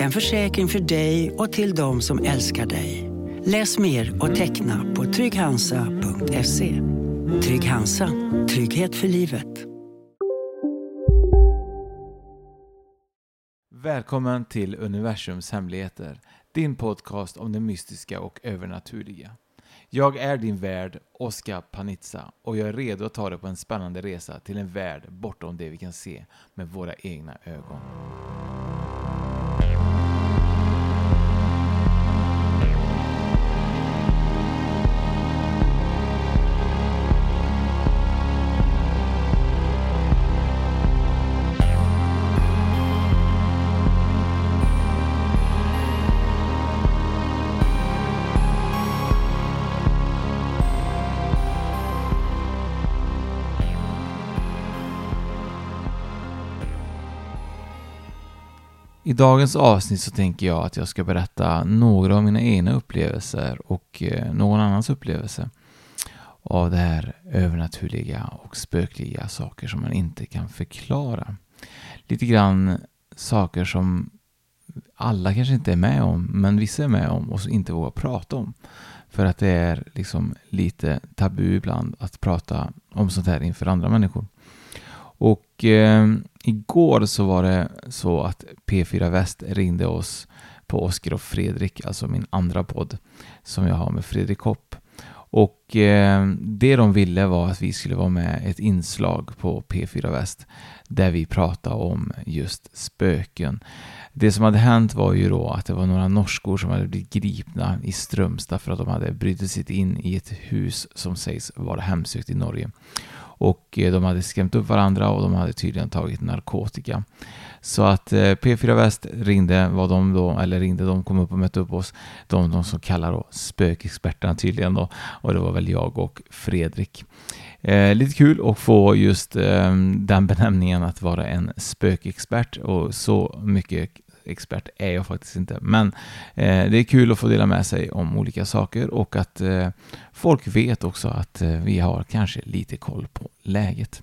En försäkring för dig och till de som älskar dig. Läs mer och teckna på trygghansa.se. Trygg Hansa. Trygghet för livet. Välkommen till Universums hemligheter, din podcast om det mystiska och övernaturliga. Jag är din värd, Oskar Panizza, och jag är redo att ta dig på en spännande resa till en värld bortom det vi kan se med våra egna ögon. I dagens avsnitt så tänker jag att jag ska berätta några av mina egna upplevelser och eh, någon annans upplevelse av det här övernaturliga och spökliga saker som man inte kan förklara. Lite grann saker som alla kanske inte är med om, men vissa är med om och inte vågar prata om. För att det är liksom lite tabu ibland att prata om sånt här inför andra människor. Och eh, igår så var det så att P4 Väst ringde oss på Oskar och Fredrik, alltså min andra podd som jag har med Fredrik Hopp. Och eh, det de ville var att vi skulle vara med ett inslag på P4 Väst där vi pratade om just spöken. Det som hade hänt var ju då att det var några norskor som hade blivit gripna i Strömstad för att de hade brutit sig in i ett hus som sägs vara hemsökt i Norge. Och eh, de hade skrämt upp varandra och de hade tydligen tagit narkotika. Så att eh, P4 Väst ringde, var de då, eller ringde, de kom upp och mötte upp oss. De, de som kallar då spökexperterna tydligen då. Och det var väl jag och Fredrik. Eh, lite kul att få just eh, den benämningen att vara en spökexpert och så mycket expert är jag faktiskt inte. Men eh, det är kul att få dela med sig om olika saker och att eh, folk vet också att eh, vi har kanske lite koll på läget.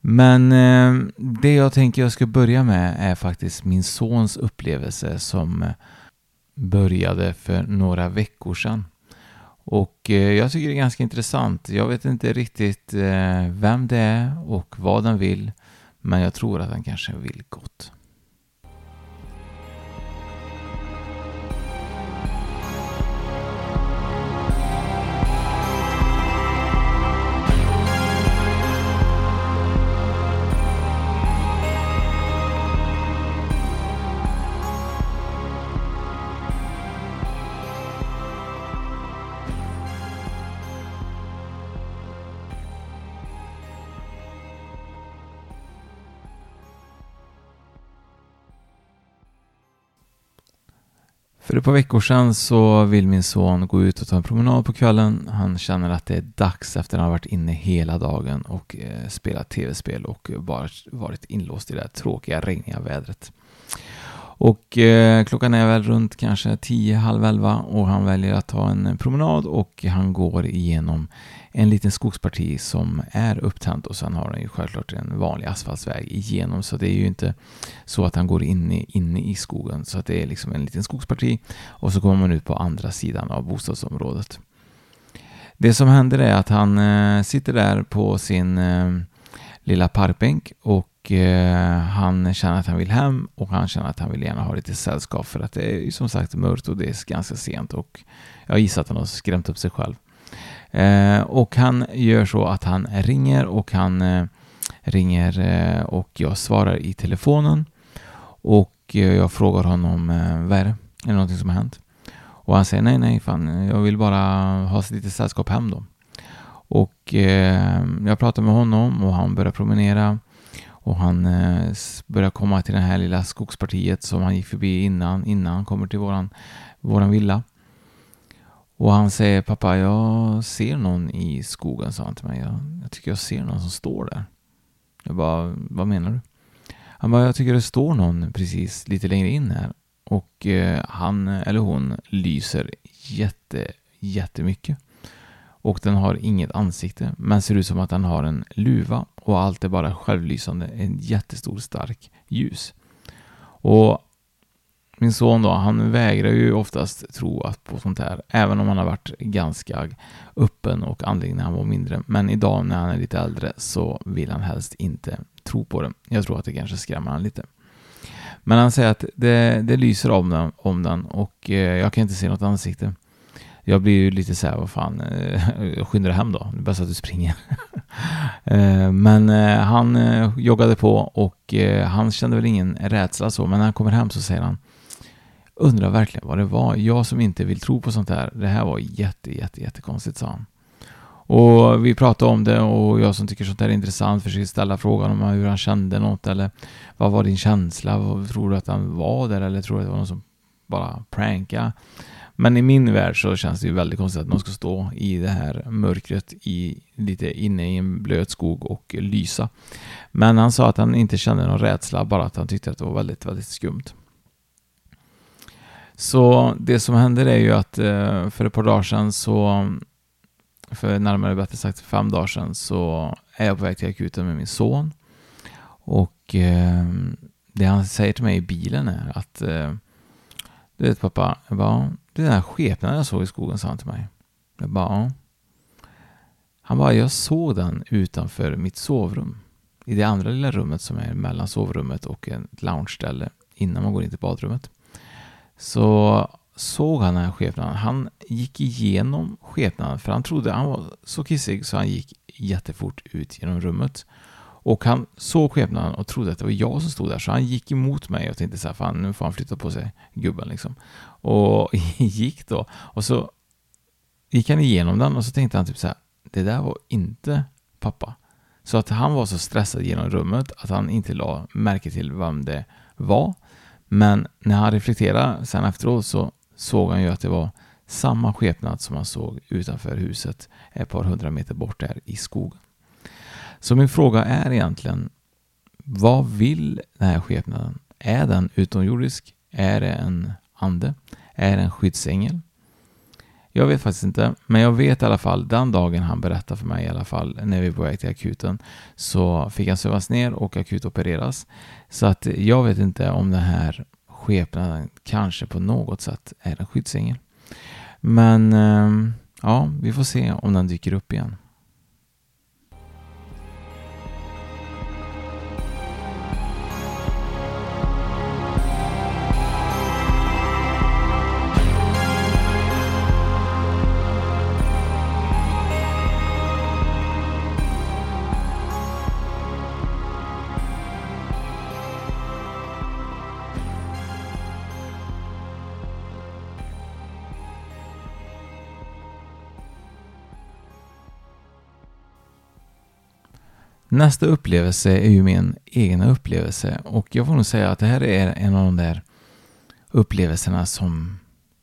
Men eh, det jag tänker jag ska börja med är faktiskt min sons upplevelse som eh, började för några veckor sedan. Och eh, jag tycker det är ganska intressant. Jag vet inte riktigt eh, vem det är och vad den vill. Men jag tror att den kanske vill gott. För ett par veckor sedan så vill min son gå ut och ta en promenad på kvällen. Han känner att det är dags efter att han har varit inne hela dagen och eh, spelat tv-spel och bara varit inlåst i det här tråkiga, regniga vädret. Och eh, klockan är väl runt kanske 10, halv 11 och han väljer att ta en promenad och han går igenom en liten skogsparti som är upptänt och sen har han ju självklart en vanlig asfaltsväg igenom så det är ju inte så att han går inne, inne i skogen så att det är liksom en liten skogsparti och så kommer man ut på andra sidan av bostadsområdet. Det som händer är att han eh, sitter där på sin eh, lilla parkbänk och eh, han känner att han vill hem och han känner att han vill gärna ha lite sällskap för att det är som sagt mörkt och det är ganska sent och jag gissar att han har skrämt upp sig själv. Eh, och han gör så att han ringer och han eh, ringer eh, och jag svarar i telefonen och eh, jag frågar honom eh, vad är det? Är det någonting som har hänt? Och han säger nej, nej, fan, jag vill bara ha lite sällskap hem då. Och eh, jag pratar med honom och han börjar promenera och han eh, börjar komma till det här lilla skogspartiet som han gick förbi innan, innan han kommer till våran, våran villa. Och han säger pappa, jag ser någon i skogen, sa han till mig. Jag, jag tycker jag ser någon som står där. Jag bara, vad menar du? Han bara, jag tycker det står någon precis lite längre in här. Och eh, han eller hon lyser jätte, jättemycket. Och den har inget ansikte, men ser ut som att den har en luva och allt är bara självlysande, en jättestor stark ljus. Och min son då, han vägrar ju oftast tro på sånt här, även om han har varit ganska öppen och andlig när han var mindre. Men idag när han är lite äldre så vill han helst inte tro på det. Jag tror att det kanske skrämmer han lite. Men han säger att det, det lyser om den, om den och eh, jag kan inte se något ansikte. Jag blir ju lite så här, vad fan, eh, skynda dig hem då. Det är bäst att du springer. Eh, men eh, han joggade på och han kände väl ingen rädsla så, men när han kommer hem så säger han Undrar verkligen vad det var. Jag som inte vill tro på sånt här. Det här var jätte, jätte, jättekonstigt, sa han. Och vi pratade om det och jag som tycker sånt här är intressant försökte ställa frågan om hur han kände något eller vad var din känsla? Tror du att han var där eller tror du att det var någon som bara prankade? Men i min värld så känns det ju väldigt konstigt att man ska stå i det här mörkret i, lite inne i en blöt skog och lysa. Men han sa att han inte kände någon rädsla, bara att han tyckte att det var väldigt, väldigt skumt. Så det som händer är ju att eh, för ett par dagar sedan så, för närmare bättre sagt fem dagar sedan, så är jag på väg till akuten med min son. Och eh, det han säger till mig i bilen är att eh, du vet pappa, jag bara, det är den här skepnaden jag såg i skogen, sa han till mig. Jag bara, ja. Han bara, jag såg den utanför mitt sovrum. I det andra lilla rummet som är mellan sovrummet och ett loungeställe innan man går in till badrummet. Så såg han den här skepnaden. Han gick igenom skepnaden för han trodde han var så kissig så han gick jättefort ut genom rummet. Och han såg skepnaden och trodde att det var jag som stod där, så han gick emot mig och tänkte så här, fan nu får han flytta på sig, gubben liksom. Och gick då, och så gick han igenom den och så tänkte han typ så här, det där var inte pappa. Så att han var så stressad genom rummet att han inte la märke till vem det var. Men när han reflekterade sen efteråt så såg han ju att det var samma skepnad som han såg utanför huset ett par hundra meter bort där i skogen. Så min fråga är egentligen, vad vill den här skepnaden? Är den utomjordisk? Är det en ande? Är det en skyddsängel? Jag vet faktiskt inte, men jag vet i alla fall den dagen han berättade för mig i alla fall när vi var på väg till akuten så fick han sövas ner och akutopereras. Så att jag vet inte om den här skepnaden kanske på något sätt är en skyddsängel. Men ehm, ja, vi får se om den dyker upp igen. Nästa upplevelse är ju min egna upplevelse och jag får nog säga att det här är en av de där upplevelserna som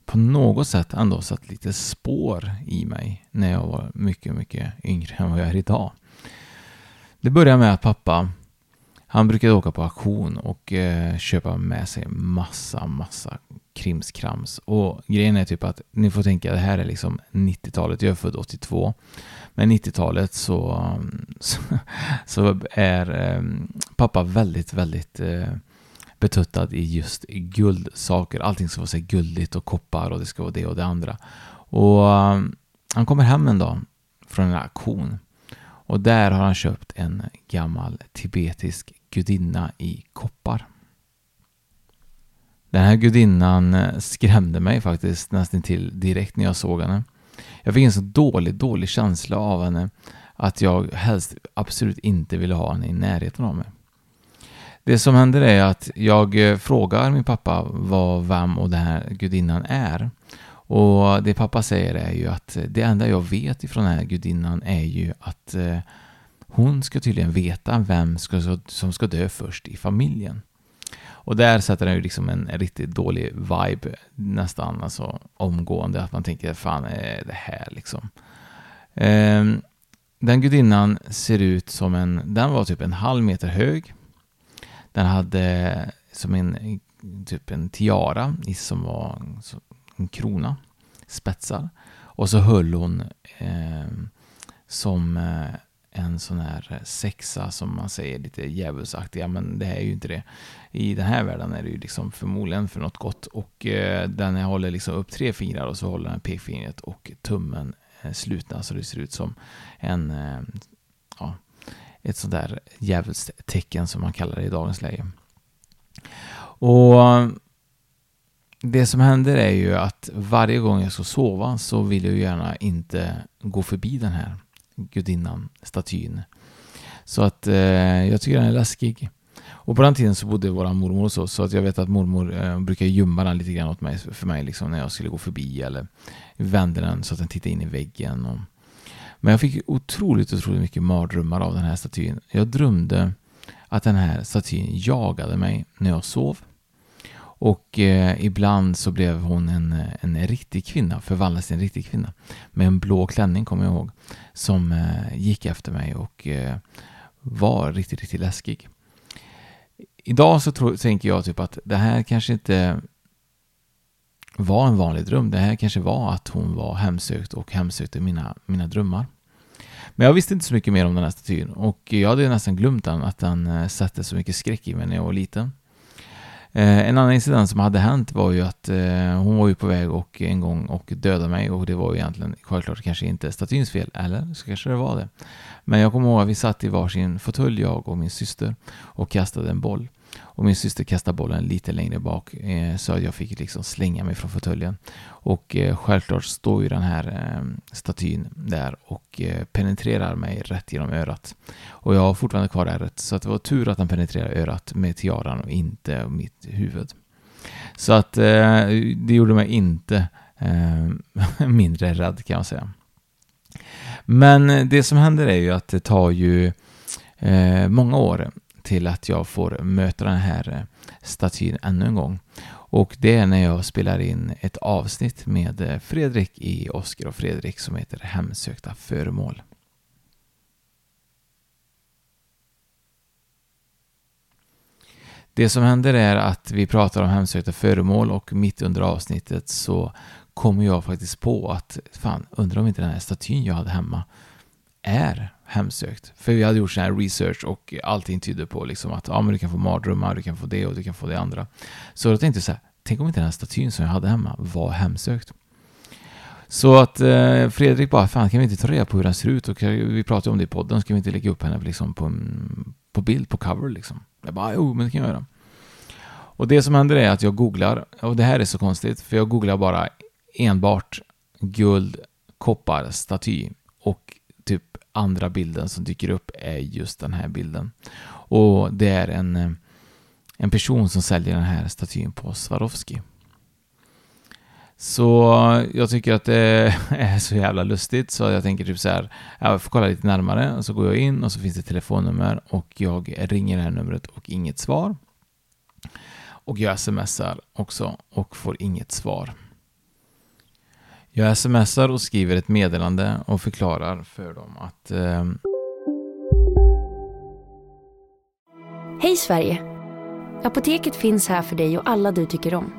på något sätt ändå satt lite spår i mig när jag var mycket, mycket yngre än vad jag är idag. Det började med att pappa, han brukade åka på auktion och eh, köpa med sig massa, massa krimskrams. Och grejen är typ att ni får tänka, det här är liksom 90-talet, jag är född 82. Men 90-talet så, så, så, är ehm, pappa väldigt, väldigt eh, betuttad i just guldsaker. Allting ska vara så guldigt och koppar och det ska vara det och det andra. Och ehm, han kommer hem en dag från en auktion. Och där har han köpt en gammal tibetisk gudinna i koppar. Den här gudinnan eh, skrämde mig faktiskt nästan till direkt när jag såg henne. Jag fick en så dålig, dålig känsla av henne att jag helst absolut inte ville ha henne i närheten av mig. Det som händer är att jag eh, frågar min pappa vad, vem och den här gudinnan är. Och det pappa säger är ju att eh, det enda jag vet ifrån den här gudinnan är ju att hon ska tydligen veta vem ska, som ska dö först i familjen. Och där sätter den ju liksom en, riktigt dålig vibe nästan alltså omgående. Att man tänker, fan är det här liksom? Ehm, den gudinnan ser ut som en, den var typ en halv meter hög. Den hade som en, typ en tiara som var en krona, spetsar. Och så höll hon eh, som eh, en sån här eh, sexa som man säger lite djävulsaktiga, men det är ju inte det. I den här världen är det ju liksom förmodligen för något gott och eh, den håller liksom upp tre fingrar och så håller den pekfingret och tummen eh, slutna så det ser ut som en, eh, ja, ett sånt där djävulstecken som man kallar det i dagens läge. Och det som händer är ju att varje gång jag ska sova så vill jag gärna inte gå förbi den här gudinnan, statyn. Så att eh, jag tycker den är läskig. Och på den tiden så bodde vår mormor hos oss, så att jag vet att mormor eh, brukar gömma den lite grann åt mig, för mig liksom, när jag skulle gå förbi eller vände den så att den tittade in i väggen. Och... Men jag fick otroligt, otroligt mycket mardrömmar av den här statyn. Jag drömde att den här statyn jagade mig när jag sov. Och eh, ibland så blev hon en, en riktig kvinna, förvandlades till en riktig kvinna. Med en blå klänning kommer jag ihåg. Som eh, gick efter mig och eh, var riktigt, riktigt läskig. Idag så tror, tänker jag typ att det här kanske inte var en vanlig dröm. Det här kanske var att hon var hemsökt och hemsökte mina, mina drömmar. Men jag visste inte så mycket mer om den här statyn och jag hade nästan glömt den, att den eh, satte så mycket skräck i mig när jag var liten. Eh, en annan incident som hade hänt var ju att eh, hon var ju på väg och en gång och dödade mig och det var ju egentligen självklart kanske inte statyns fel, eller så kanske det var det. Men jag kommer ihåg att vi satt i varsin fåtölj, jag och min syster, och kastade en boll. Och min syster kastade bollen lite längre bak eh, så jag fick liksom slänga mig från fåtöljen. Och eh, självklart står ju den här eh, statyn där och eh, penetrerar mig rätt genom örat. Och jag har fortfarande kvar ärret så att det var tur att den penetrerade örat med tiaran och inte mitt huvud. Så att eh, det gjorde mig inte eh, mindre rädd kan jag säga. Men eh, det som händer är ju att det tar ju eh, många år till att jag får möta den här eh, statyn ännu en gång. Och det är när jag spelar in ett avsnitt med eh, Fredrik i Oskar och Fredrik som heter Hemsökta föremål. Det som händer är att vi pratar om hemsökta föremål och mitt under avsnittet så kommer jag faktiskt på att fan, undrar om inte den här statyn jag hade hemma är hemsökt. För vi hade gjort sån här research och allting tyder på liksom att ja, men du kan få mardrömmar, du kan få det och du kan få det andra. Så då tänkte jag så här, tänk om inte den här statyn som jag hade hemma var hemsökt. Så att eh, Fredrik bara, fan kan vi inte ta reda på hur den ser ut? Och vi pratade om det i podden, ska vi inte lägga upp henne liksom på, en, på bild, på cover liksom? Jag bara, jo men det kan jag göra. Och det som händer är att jag googlar, och det här är så konstigt, för jag googlar bara enbart guld, koppar, staty andra bilden som dyker upp är just den här bilden. Och det är en, eh, en person som säljer den här statyn på Swarovski. Så jag tycker att det är så jävla lustigt så jag tänker typ så här, jag får kolla lite närmare och så går jag in och så finns det ett telefonnummer och jag ringer det här numret och inget svar. Och jag smsar också och får inget svar. Jag smsar och skriver ett meddelande och förklarar för dem att... Eh... Hej Sverige! Apoteket finns här för dig och alla du tycker om.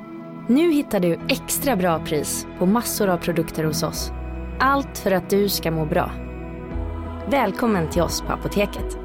Nu hittar du extra bra pris på massor av produkter hos oss. Allt för att du ska må bra. Välkommen till oss på Apoteket.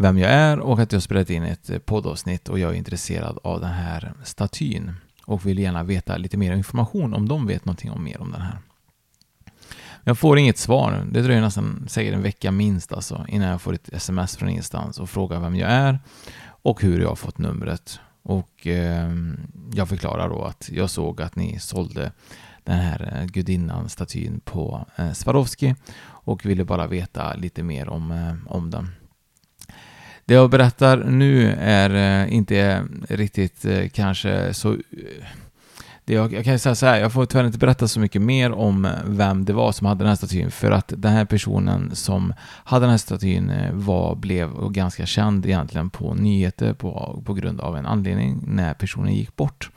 Vem jag är och att jag spelat in ett eh, poddavsnitt och jag är intresserad av den här statyn och vill gärna veta lite mer information om de vet någonting om mer om den här. Jag får inget svar. Det dröjer nästan säkert en vecka minst alltså innan jag får ett sms från ingenstans och frågar vem jag är och hur jag har fått numret. Och eh, jag förklarar då att jag såg att ni sålde den här eh, gudinnan, statyn på eh, Swarovski och ville bara veta lite mer om, eh, om den. Det jag berättar nu är eh, inte riktigt eh, kanske så det jag, jag, kan säga så här, jag får tyvärr inte berätta så mycket mer om eh, vem det var som hade den här statyn för att den här personen som hade den här statyn var, blev ganska känd egentligen på nyheter på, på grund av en anledning när personen gick bort.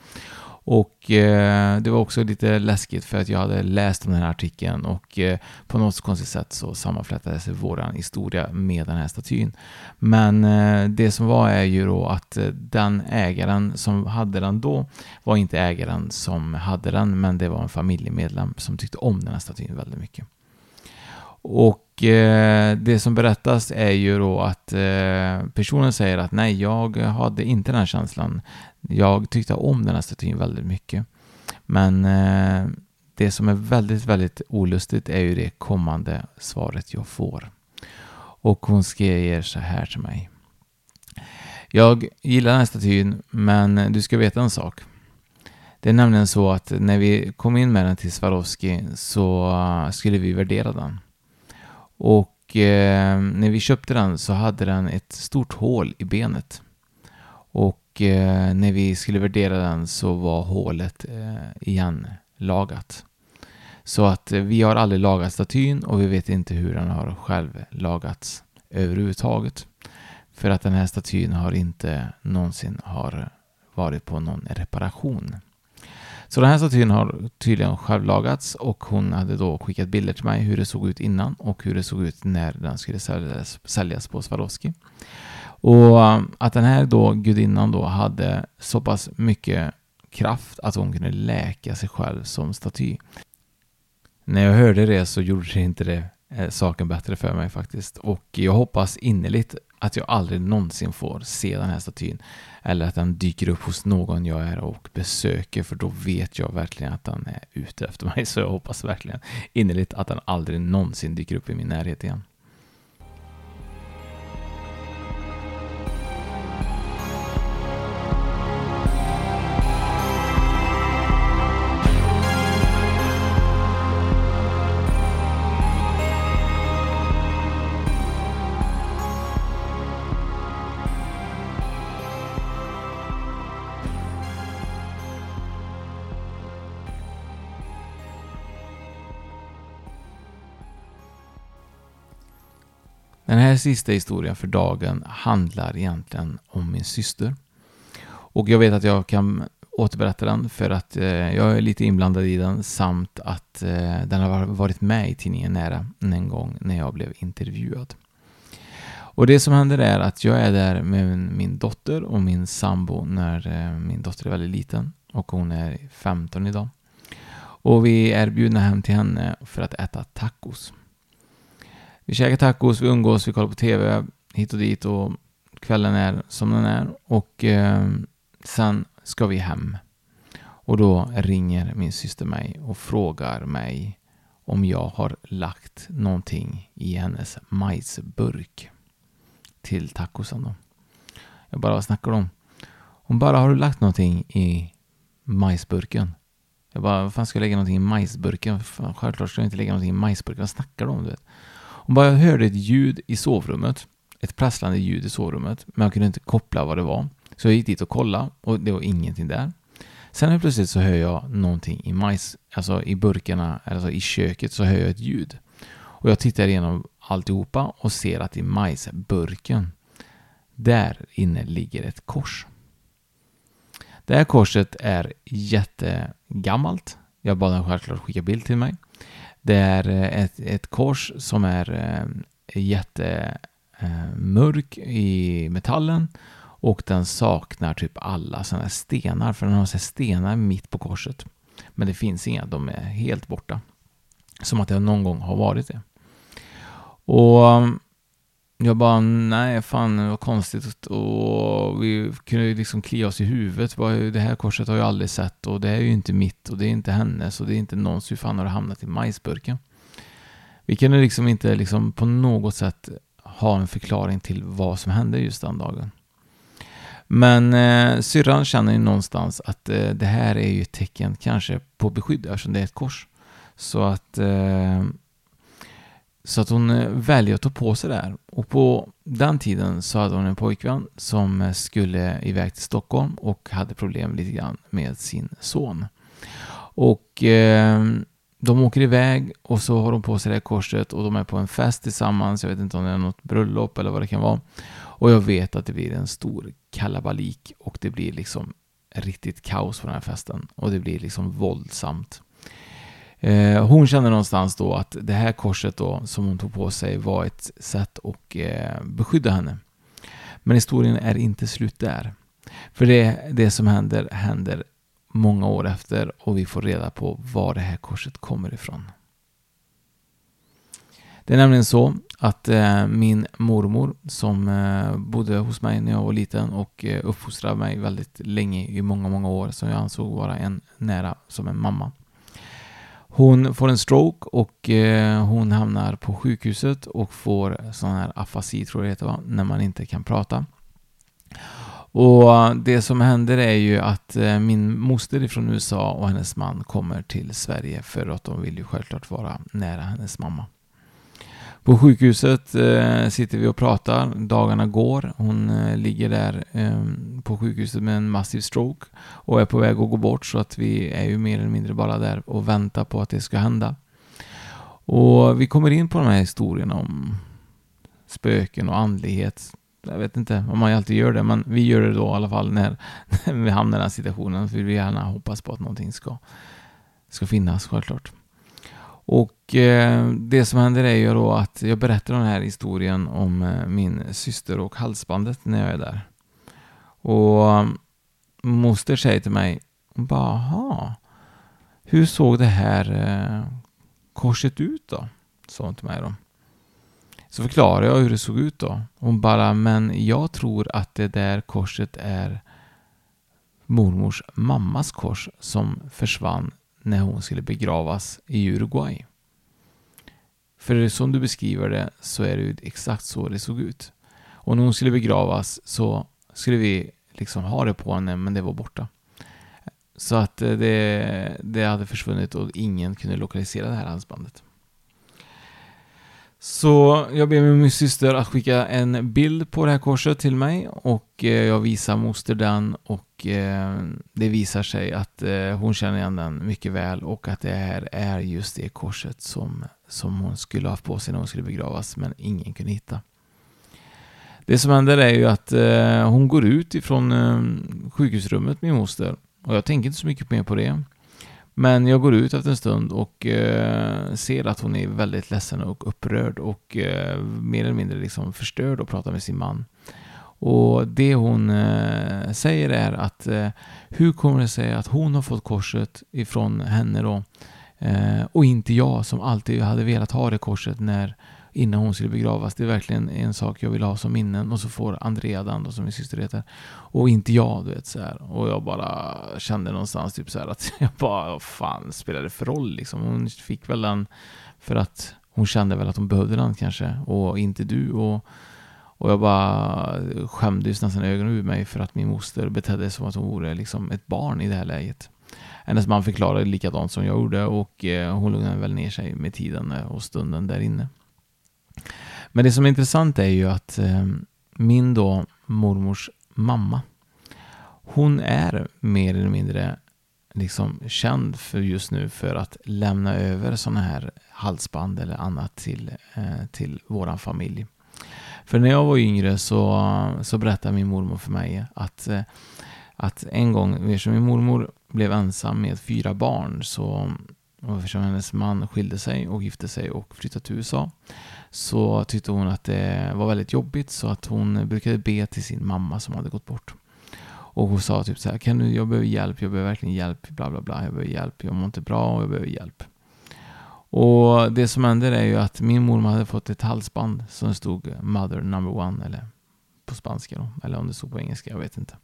Och eh, det var också lite läskigt för att jag hade läst om den här artikeln och eh, på något konstigt sätt så sammanflätades vår historia med den här statyn. Men eh, det som var är ju då att eh, den ägaren som hade den då var inte ägaren som hade den men det var en familjemedlem som tyckte om den här statyn väldigt mycket. Och eh, det som berättas är ju då att eh, personen säger att nej, jag hade inte den här känslan. Jag tyckte om den här statyn väldigt mycket. Men eh, det som är väldigt, väldigt olustigt är ju det kommande svaret jag får. Och hon skriver så här till mig. Jag gillar den här statyn, men du ska veta en sak. Det är nämligen så att när vi kom in med den till Swarovski så eh, skulle vi värdera den. Och eh, när vi köpte den så hade den ett stort hål i benet. Och eh, när vi skulle värdera den så var hålet eh, igen lagat. Så att eh, vi har aldrig lagat statyn och vi vet inte hur den har själv lagats överhuvudtaget. För att den här statyn har inte någonsin har varit på någon reparation. Så den här statyn har tydligen självlagats och hon hade då skickat bilder till mig hur det såg ut innan och hur det såg ut när den skulle säljas, säljas på Swarovski. Och um, att den här då gudinnan då hade så pass mycket kraft att hon kunde läka sig själv som staty. När jag hörde det så gjorde det inte det eh, saken bättre för mig faktiskt. Och jag hoppas innerligt att jag aldrig någonsin får se den här statyn. Eller att den dyker upp hos någon jag är och besöker för då vet jag verkligen att den är ute efter mig. Så jag hoppas verkligen innerligt att den aldrig någonsin dyker upp i min närhet igen. Här sista historien för dagen handlar egentligen om min syster. Och jag vet att jag kan återberätta den för att eh, jag är lite inblandad i den samt att eh, den har varit med i tidningen Nära en gång när jag blev intervjuad. Och det som händer är att jag är där med min dotter och min sambo när eh, min dotter är väldigt liten och hon är 15 idag. Och vi är bjudna hem till henne för att äta tacos. Vi käkar tacos, vi umgås, vi kollar på TV hit och dit och kvällen är som den är. Och eh, sen ska vi hem. Och då ringer min syster mig och frågar mig om jag har lagt någonting i hennes majsburk till tacosen då. Jag bara, vad snackar du om? Hon bara, har du lagt någonting i majsburken? Jag bara, vad fan ska jag lägga någonting i majsburken? Självklart ska jag inte lägga någonting i majsburken. Vad snackar du om? Du vet? Hon bara hörde ett ljud i sovrummet. Ett prasslande ljud i sovrummet. Men jag kunde inte koppla vad det var. Så jag gick dit och kollade och det var ingenting där. Sen helt plötsligt så hör jag någonting i majs, alltså i burkarna, alltså i köket så hör jag ett ljud. Och jag tittar igenom alltihopa och ser att i majsburken, där inne ligger ett kors. Det här korset är jättegammalt. Jag bad den självklart skicka bild till mig. Det är eh, ett, ett kors som är eh, jättemörk eh, i metallen och den saknar typ alla sådana stenar, för den har så stenar mitt på korset. Men det finns inga, de är helt borta. Som att det någon gång har varit det. Och jag bara, nej fan vad konstigt och vi kunde ju liksom klia oss i huvudet. Det här korset har jag aldrig sett och det är ju inte mitt och det är inte hennes och det är inte någons. Hur fan har det hamnat i majsburken? Vi kunde liksom inte liksom på något sätt ha en förklaring till vad som hände just den dagen. Men eh, syrran känner ju någonstans att eh, det här är ju ett tecken kanske på beskydd eftersom det är ett kors. Så att eh, så att hon eh, väljer att ta på sig det här. Och på den tiden så hade hon en pojkvän som eh, skulle iväg till Stockholm och hade problem lite grann med sin son. Och eh, de åker iväg och så har de på sig det här korset och de är på en fest tillsammans. Jag vet inte om det är något bröllop eller vad det kan vara. Och jag vet att det blir en stor kalabalik och det blir liksom riktigt kaos på den här festen. Och det blir liksom våldsamt. Eh, hon kände någonstans då att det här korset då som hon tog på sig var ett sätt att eh, beskydda henne. Men historien är inte slut där. För det, det som händer, händer många år efter och vi får reda på var det här korset kommer ifrån. Det är nämligen så att eh, min mormor som eh, bodde hos mig när jag var liten och eh, uppfostrade mig väldigt länge i många, många år som jag ansåg vara en nära som en mamma. Hon får en stroke och eh, hon hamnar på sjukhuset och får sån här afasi tror jag det heter va? När man inte kan prata. Och eh, det som händer är ju att eh, min moster ifrån USA och hennes man kommer till Sverige för att de vill ju självklart vara nära hennes mamma. På sjukhuset eh, sitter vi och pratar. Dagarna går. Hon eh, ligger där eh, på sjukhuset med en massiv stroke och är på väg att gå bort så att vi är ju mer eller mindre bara där och väntar på att det ska hända. Och vi kommer in på de här historierna om spöken och andlighet. Jag vet inte om man alltid gör det, men vi gör det då i alla fall när, när vi hamnar i den här situationen. För vi vill gärna hoppas på att någonting ska, ska finnas, självklart. Och eh, det som händer är ju då att jag berättar den här historien om eh, min syster och halsbandet när jag är där. Och eh, moster säger till mig, bara, hur såg det här eh, korset ut då? Sa hon till mig då. Så förklarar jag hur det såg ut då. Hon bara, men jag tror att det där korset är mormors mammas kors som försvann när hon skulle begravas i Uruguay. För som du beskriver det så är det ju exakt så det såg ut. Och när hon skulle begravas så skulle vi liksom ha det på henne, men det var borta. Så att eh, det, det hade försvunnit och ingen kunde lokalisera det här halsbandet. Så jag ber min syster att skicka en bild på det här korset till mig och eh, jag visar moster den och eh, det visar sig att eh, hon känner igen den mycket väl och att det här är just det korset som, som hon skulle ha haft på sig när hon skulle begravas men ingen kunde hitta. Det som händer är ju att hon går ut ifrån sjukhusrummet, min moster, och jag tänker inte så mycket mer på det. Men jag går ut efter en stund och eh, ser att hon är väldigt ledsen och upprörd och eh, mer eller mindre liksom förstörd och pratar med sin man. Och det hon eh, säger är att eh, hur kommer det sig att hon har fått korset ifrån henne då eh, och inte jag som alltid hade velat ha det korset när innan hon skulle begravas. Det är verkligen en sak jag vill ha som minnen. Och så får Andrea den då, som min syster heter. Och inte jag, du vet så här. Och jag bara kände någonstans typ så här att jag bara, vad fan spelar det för roll liksom? Hon fick väl den för att hon kände väl att hon behövde den kanske. Och inte du. Och, och jag bara skämdes nästan ögonen ur mig för att min moster betedde sig som att hon vore liksom ett barn i det här läget. Hennes man förklarade likadant som jag gjorde och eh, hon lugnade väl ner sig med tiden och stunden där inne. Men det som är intressant är ju att eh, min då mormors mamma, hon är mer eller mindre liksom känd för just nu för att lämna över sådana här halsband eller annat till, eh, till våran familj. För när jag var yngre så, så berättade min mormor för mig att, eh, att en gång, eftersom min mormor blev ensam med fyra barn så och eftersom hennes man skilde sig och gifte sig och flyttade till USA så tyckte hon att det var väldigt jobbigt så att hon brukade be till sin mamma som hade gått bort. Och hon sa typ så här, kan du, jag behöver hjälp, jag behöver verkligen hjälp, bla bla bla, jag behöver hjälp, jag mår inte bra och jag behöver hjälp. Och det som hände är ju att min mormor hade fått ett halsband som stod Mother number one, eller på spanska då, eller om det stod på engelska, jag vet inte.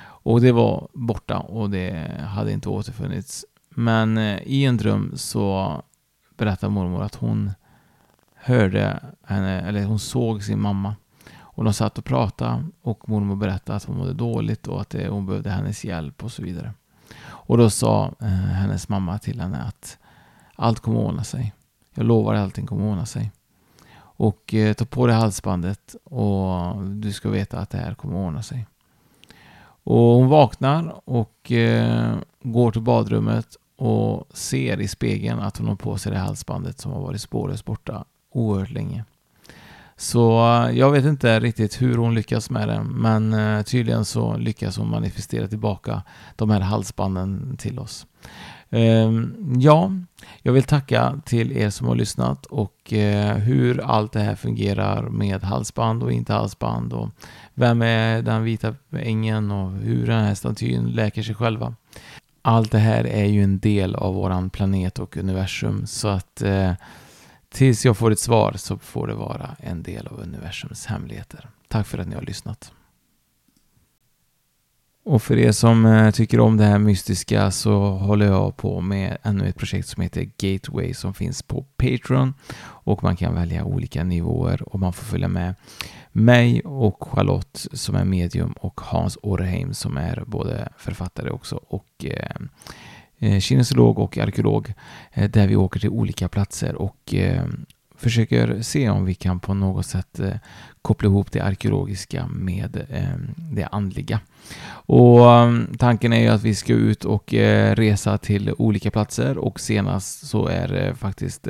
Och det var borta och det hade inte återfunnits. Men eh, i en dröm så berättade mormor att hon hörde henne, eller hon såg sin mamma. Och de satt och pratade och mormor berättade att hon mådde dåligt och att hon behövde hennes hjälp och så vidare. Och då sa eh, hennes mamma till henne att allt kommer ordna sig. Jag lovar att allting kommer ordna sig. Och eh, ta på dig halsbandet och du ska veta att det här kommer ordna sig. Och hon vaknar och eh, går till badrummet och ser i spegeln att hon har på sig det halsbandet som har varit spårlöst borta oerhört länge. Så eh, jag vet inte riktigt hur hon lyckas med det, men eh, tydligen så lyckas hon manifestera tillbaka de här halsbanden till oss. Ehm, ja, jag vill tacka till er som har lyssnat och eh, hur allt det här fungerar med halsband och inte halsband och vem är den vita ängen och hur den här statyn läker sig själva. Allt det här är ju en del av våran planet och universum så att eh, tills jag får ett svar så får det vara en del av universums hemligheter. Tack för att ni har lyssnat. Och för er som eh, tycker om det här mystiska så håller jag på med ännu ett projekt som heter Gateway som finns på Patreon. Och man kan välja olika nivåer och man får följa med mig och Charlotte som är medium och Hans Orheim som är både författare också och eh Eh, kinesolog och arkeolog. Eh, där vi åker till olika platser och eh, försöker se om vi kan på något sätt eh, koppla ihop det arkeologiska med ehm, det andliga. Och ehm, tanken är ju att vi ska ut och eh, resa till olika platser och senast så är eh, faktiskt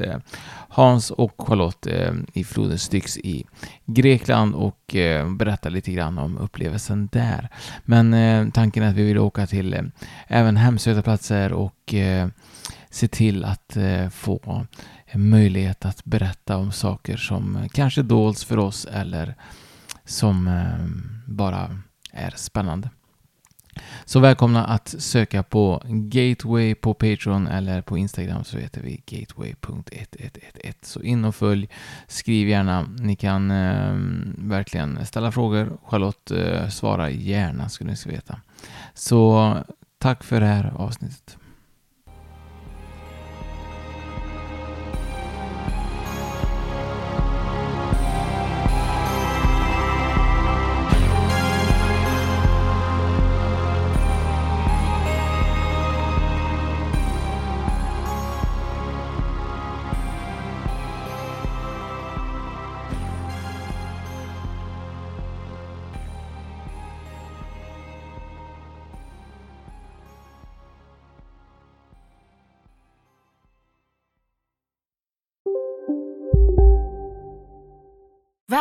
Hans och Charlotte i floden Styx i Grekland och berätta lite grann om upplevelsen där. Men tanken är att vi vill åka till även hemsökta platser och se till att få möjlighet att berätta om saker som eh, kanske dolts för oss eller som eh, bara är spännande. Så välkomna att söka på Gateway på Patreon eller på Instagram så heter vi gateway.1111. Så in och följ, skriv gärna. Ni kan eh, verkligen ställa frågor. Charlotte eh, svarar gärna skulle ni veta. Så tack för det här avsnittet.